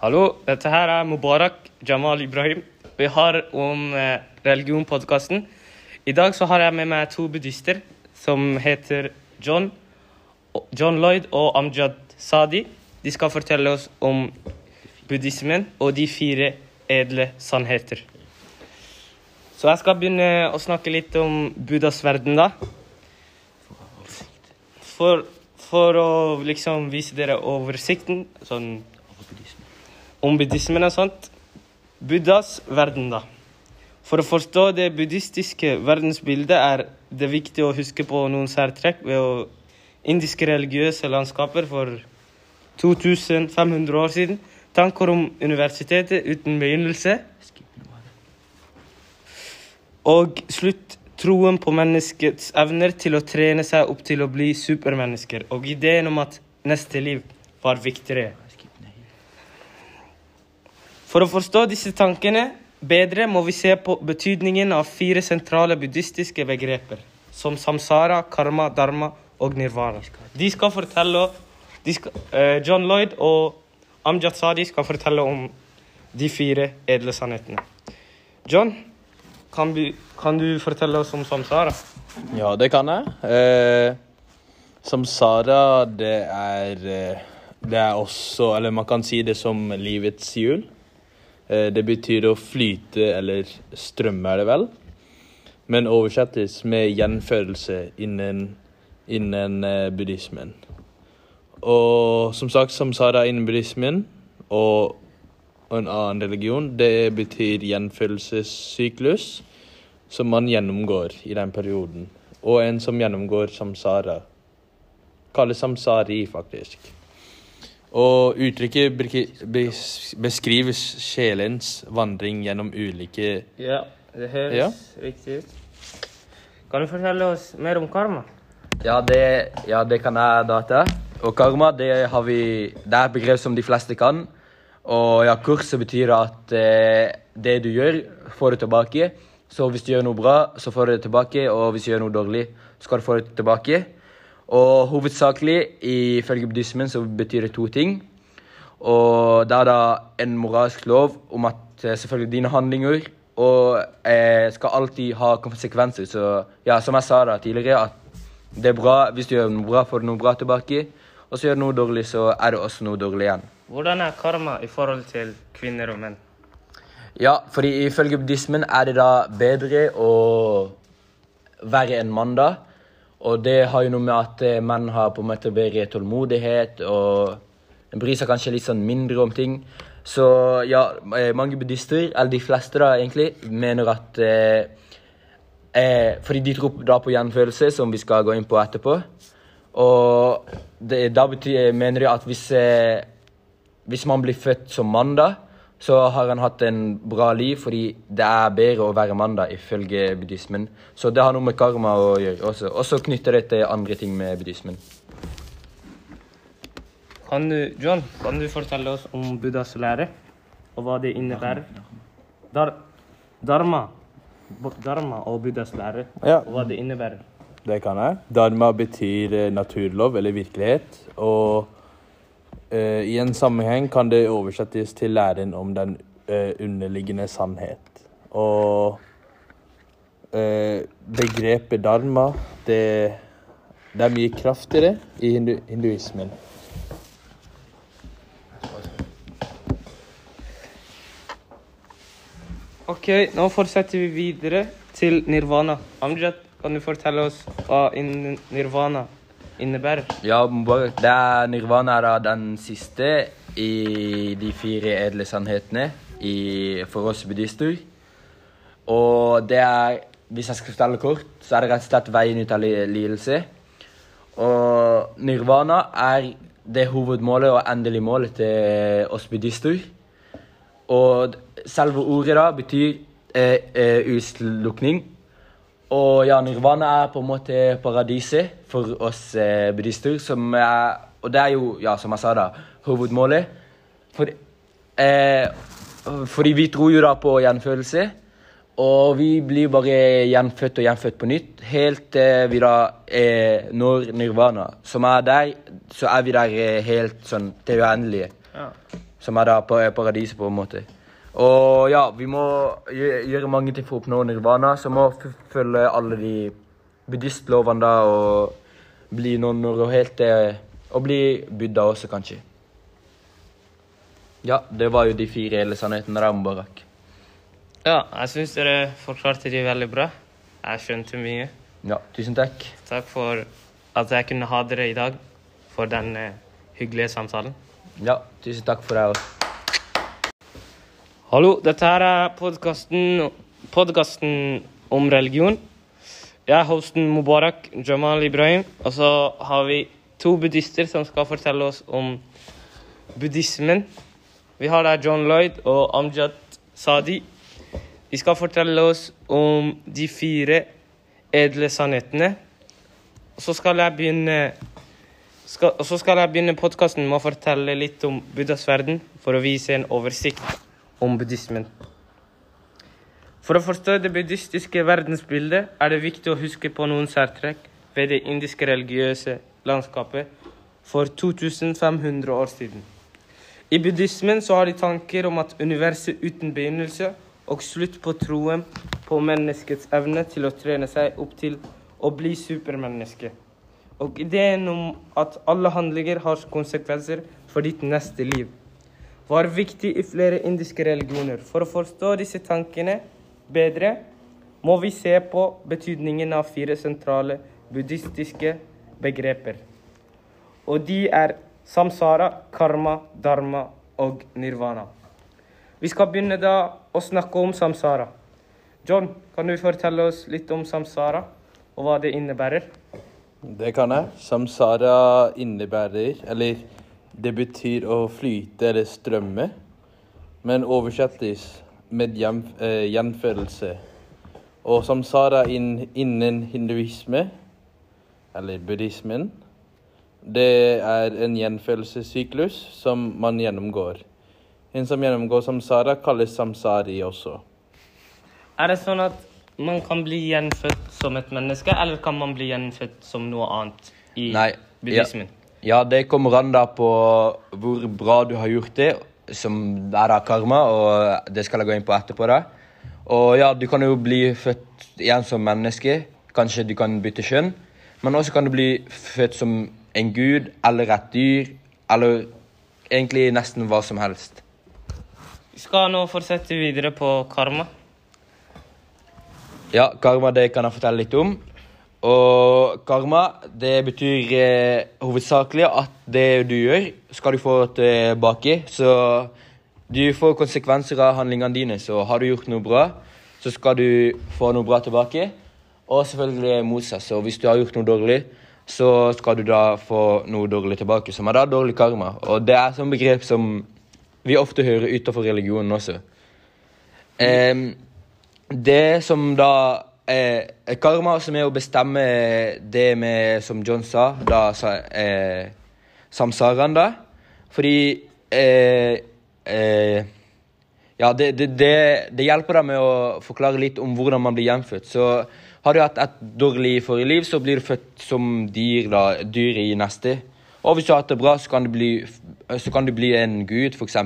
Hallo, dette her er Mubarak Jamal Ibrahim. Vi har om eh, religion-podkasten. I dag så har jeg med meg to buddhister som heter John, John Lloyd og Amjad Sadi. De skal fortelle oss om buddhismen og de fire edle sannheter. Så jeg skal begynne å snakke litt om Buddhas verden, da. For, for å liksom vise dere oversikten sånn, om buddhismen og sånt. Buddhas verden, da. For å forstå det buddhistiske verdensbildet er det viktig å huske på noen særtrekk ved å indiske religiøse landskaper for 2500 år siden. Tanker om universitetet uten begynnelse. Og slutt troen på menneskets evner til å trene seg opp til å bli supermennesker. Og ideen om at neste liv var viktigere. For å forstå disse tankene bedre må vi se på betydningen av fire sentrale buddhistiske begreper, som samsara, karma, dharma og nirvana. De skal fortelle de skal, uh, John Lloyd og Amjad Sadi skal fortelle om de fire edle sannhetene. John, kan, vi, kan du fortelle oss om samsara? Ja, det kan jeg. Eh, samsara, det er eh, Det er også Eller man kan si det som livets hjul. Eh, det betyr å flyte eller strømme, er det vel. Men oversettes med gjenfødelse innen, innen eh, buddhismen. Og som sagt, samsara innen buddhismen og en annen religion, det betyr gjenfødelsessyklus som man gjennomgår i den perioden. Og en som gjennomgår samsara. Kalles samsari, faktisk. Og uttrykket beskriver sjelens vandring gjennom ulike Ja, det høres Ja. riktig ut. Kan du fortelle oss mer om karma? Ja, det, ja, det kan jeg data. Og karma det har vi, det er et begrep som de fleste kan. Og ja, kurs betyr at eh, det du gjør, får du tilbake. Så hvis du gjør noe bra, så får du det tilbake. Og hvis du gjør noe dårlig, så skal du få det tilbake. Og hovedsakelig ifølge buddhismen så betyr det to ting. Og det er da en moralsk lov om at eh, selvfølgelig dine handlinger og eh, skal alltid ha konsekvenser. Så ja, som jeg sa da tidligere, at det er bra hvis du gjør noe bra, får du noe bra tilbake. Og så gjør du noe dårlig, så er det også noe dårlig igjen. Hvordan er karma i forhold til kvinner og menn? Ja, fordi ifølge buddhismen er det da bedre å være en mann da. Og det har jo noe med at eh, menn har på en måte bedre tålmodighet og bryr seg kanskje litt sånn mindre om ting. Så ja, eh, mange buddhister, eller de fleste da egentlig, mener at eh, eh, Fordi de tror da på gjenfølelse, som vi skal gå inn på etterpå. Og det, da betyr, mener de at hvis, eh, hvis man blir født som mann, da, så har han hatt en bra liv, fordi det er bedre å være mann, da, ifølge buddhismen. Så det har noe med karma å gjøre også. Og så knytter det til andre ting med buddhismen. Kan du, John, kan du fortelle oss om Buddhas lære, og hva det innebærer? Dar, dharma. Dharma og Buddhas lære, Ja. og hva det innebærer. Det kan jeg. Dharma betyr eh, naturlov eller virkelighet. Og i en sammenheng kan det oversettes til læren om den eh, underliggende sannhet. Og eh, begrepet dharma, det, det er mye kraft i det i hindu, hinduismen. Ok, nå fortsetter vi videre til nirvana. Amjad, kan du fortelle oss hva in nirvana innebærer? Ja, er nirvana er da den siste i de fire edle sannhetene i, for oss buddhister. Og det er, hvis jeg skal fortelle kort, så er det rett og slett veien ut av lidelse. Og nirvana er det hovedmålet og endelig målet til oss buddhister. Og selve ordet da betyr eh, eh, utelukkning. Og ja, nirvana er på en måte paradiset for oss eh, buddhister. Som er, og det er jo, ja, som jeg sa da, hovedmålet. For, eh, fordi vi tror jo da på gjenfødelse. Og vi blir bare gjenfødt og gjenfødt på nytt helt til vi da eh, når nirvana. Som er der, så er vi der eh, helt sånn til uendelige. Ja. som er da på paradiset, på en måte. Og ja, vi må gjøre mange ting for å oppnå nirvana, så vi må følge alle de buddhistlovene da, og bli nonner og helt det Og bli buddha også, kanskje. Ja, det var jo de fire hele sannhetene der, Mubarak. Ja, jeg syns dere forklarte de veldig bra. Jeg skjønte mye. Ja, tusen takk. Takk for at jeg kunne ha dere i dag for den hyggelige samtalen. Ja, tusen takk for deg også. Hallo, dette her er podkasten om religion. Jeg er hosten Mubarak Jamal Ibrahim, og så har vi to buddhister som skal fortelle oss om buddhismen. Vi har der John Lloyd og Amjad Sadi. De skal fortelle oss om de fire edle sannhetene. Og så skal jeg begynne skal, og så skal jeg begynne podkasten med å fortelle litt om Buddhas verden, for å vise en oversikt om buddhismen. For å forstå det buddhistiske verdensbildet er det viktig å huske på noen særtrekk ved det indiske religiøse landskapet for 2500 år siden. I buddhismen så har de tanker om at universet uten begynnelse og slutt på troen på menneskets evne til å trene seg opp til å bli supermenneske. Og ideen om at alle handlinger har konsekvenser for ditt neste liv var viktig i flere indiske religioner. For å forstå disse tankene bedre må vi se på betydningen av fire sentrale buddhistiske begreper. Og de er samsara, karma, dharma og nirvana. Vi skal begynne da å snakke om samsara. John, kan du fortelle oss litt om samsara, og hva det innebærer? Det kan jeg. Samsara innebærer Eller det betyr å flyte eller strømme, men oversettes med gjenfødelse. eh, gjenfølelse. Og samsara innen hinduisme, eller buddhismen, det er en gjenfødelsessyklus som man gjennomgår. En som gjennomgår samsara, kalles samsari også. Er det sånn at man kan bli gjenfødt som et menneske, eller kan man bli gjenfødt som noe annet i Nei, buddhismen? Ja, det kommer an da på hvor bra du har gjort det, som er da karma, og det skal jeg gå inn på etterpå. da. Og ja, du kan jo bli født igjen som menneske. Kanskje du kan bytte kjønn. Men også kan du bli født som en gud eller et dyr, eller egentlig nesten hva som helst. Vi skal nå fortsette videre på karma. Ja, karma det kan jeg fortelle litt om. Og karma det betyr eh, hovedsakelig at det du gjør, skal du få tilbake. Så du får konsekvenser av handlingene dine. Så har du gjort noe bra, så skal du få noe bra tilbake. Og selvfølgelig motsatt. Så hvis du har gjort noe dårlig, så skal du da få noe dårlig tilbake, som er da dårlig karma. Og det er sånn begrep som vi ofte hører utenfor religionen også. Eh, det som da er karma, som er å bestemme det med, som John sa, da eh, samsaraen, da. Fordi eh, eh, Ja, det, det, det, det hjelper deg med å forklare litt om hvordan man blir gjenfødt. Så har du hatt et dårlig forrige liv, så blir du født som dyr, da, dyr i neste. Og hvis du har hatt det bra, så kan du bli, så kan du bli en gud, f.eks.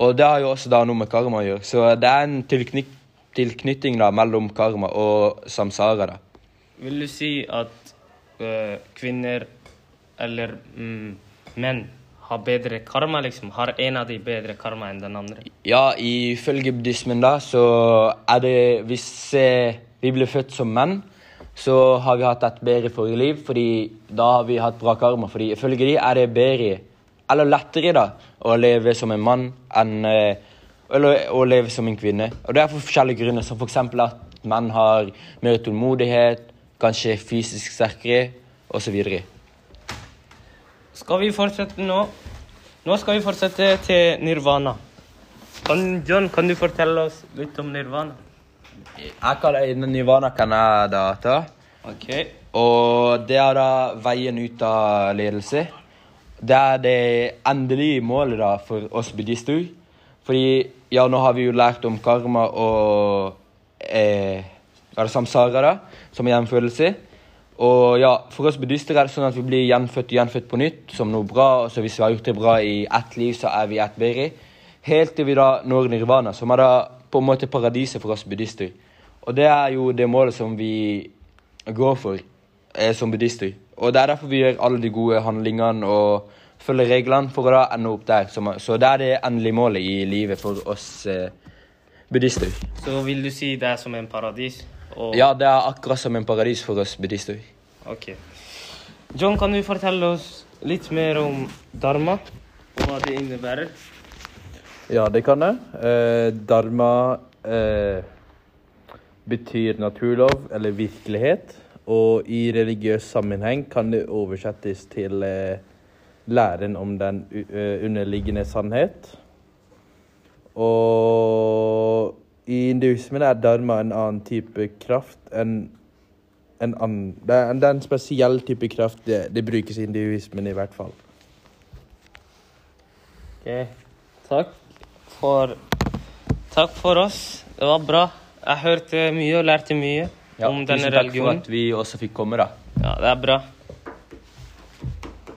Og det har jo også da noe med karma å gjøre. Så det er en tilknyk tilknytning da mellom karma og samsara. da. Vil du si at øh, kvinner eller mm, menn har bedre karma, liksom? Har en av de bedre karma enn den andre? Ja, ifølge buddhismen da, så er det Hvis eh, vi blir født som menn, så har vi hatt et bedre forrige liv, fordi da har vi hatt bra karma. Fordi ifølge de er det bedre, eller lettere, da, å leve som en mann enn eh, eller å leve som en kvinne. Og det er for forskjellige grunner, som f.eks. at menn har mer tålmodighet, kanskje fysisk sterkere, osv. Skal vi fortsette nå? Nå skal vi fortsette til nirvana. Kan, John, kan du fortelle oss litt om nirvana? Jeg kan, nirvana kan jeg da ta. Ok. Og det er da veien ut av ledelse. Det er det endelige målet da for oss buddhister. Fordi ja, nå har vi jo lært om karma og eh, er det samsara, da, som er gjenfødelse. Og ja, For oss buddhister er det sånn at vi blir gjenfødt og gjenfødt på nytt som noe bra. og så Hvis vi har gjort det bra i ett liv, så er vi ett bedre. Helt til vi da når nirvana, som er da på en måte paradiset for oss buddhister. Og det er jo det målet som vi går for eh, som buddhister. Og det er derfor vi gjør alle de gode handlingene og følger reglene for å da ende opp der. Så det er det endelige målet i livet for oss eh, buddhister. Så vil du si det er som en paradis? Og, Ja, det er akkurat som en paradis for oss buddhister. Ok. John, kan du fortelle oss litt mer om dharma? Og hva det innebærer? Ja, det kan jeg. Eh, dharma eh, betyr naturlov eller virkelighet. Og i religiøs sammenheng kan det oversettes til eh, læren om den underliggende sannhet. Og i hinduismen er dharma en annen type kraft enn en annen det, er, en spesiell type kraft. Det, det brukes i hinduismen i hvert fall. Ok, Takk for Takk for oss. Det var bra. Jeg hørte mye og lærte mye Ja, om tusen denne takk for at vi også fikk komme, da. Ja, det er bra.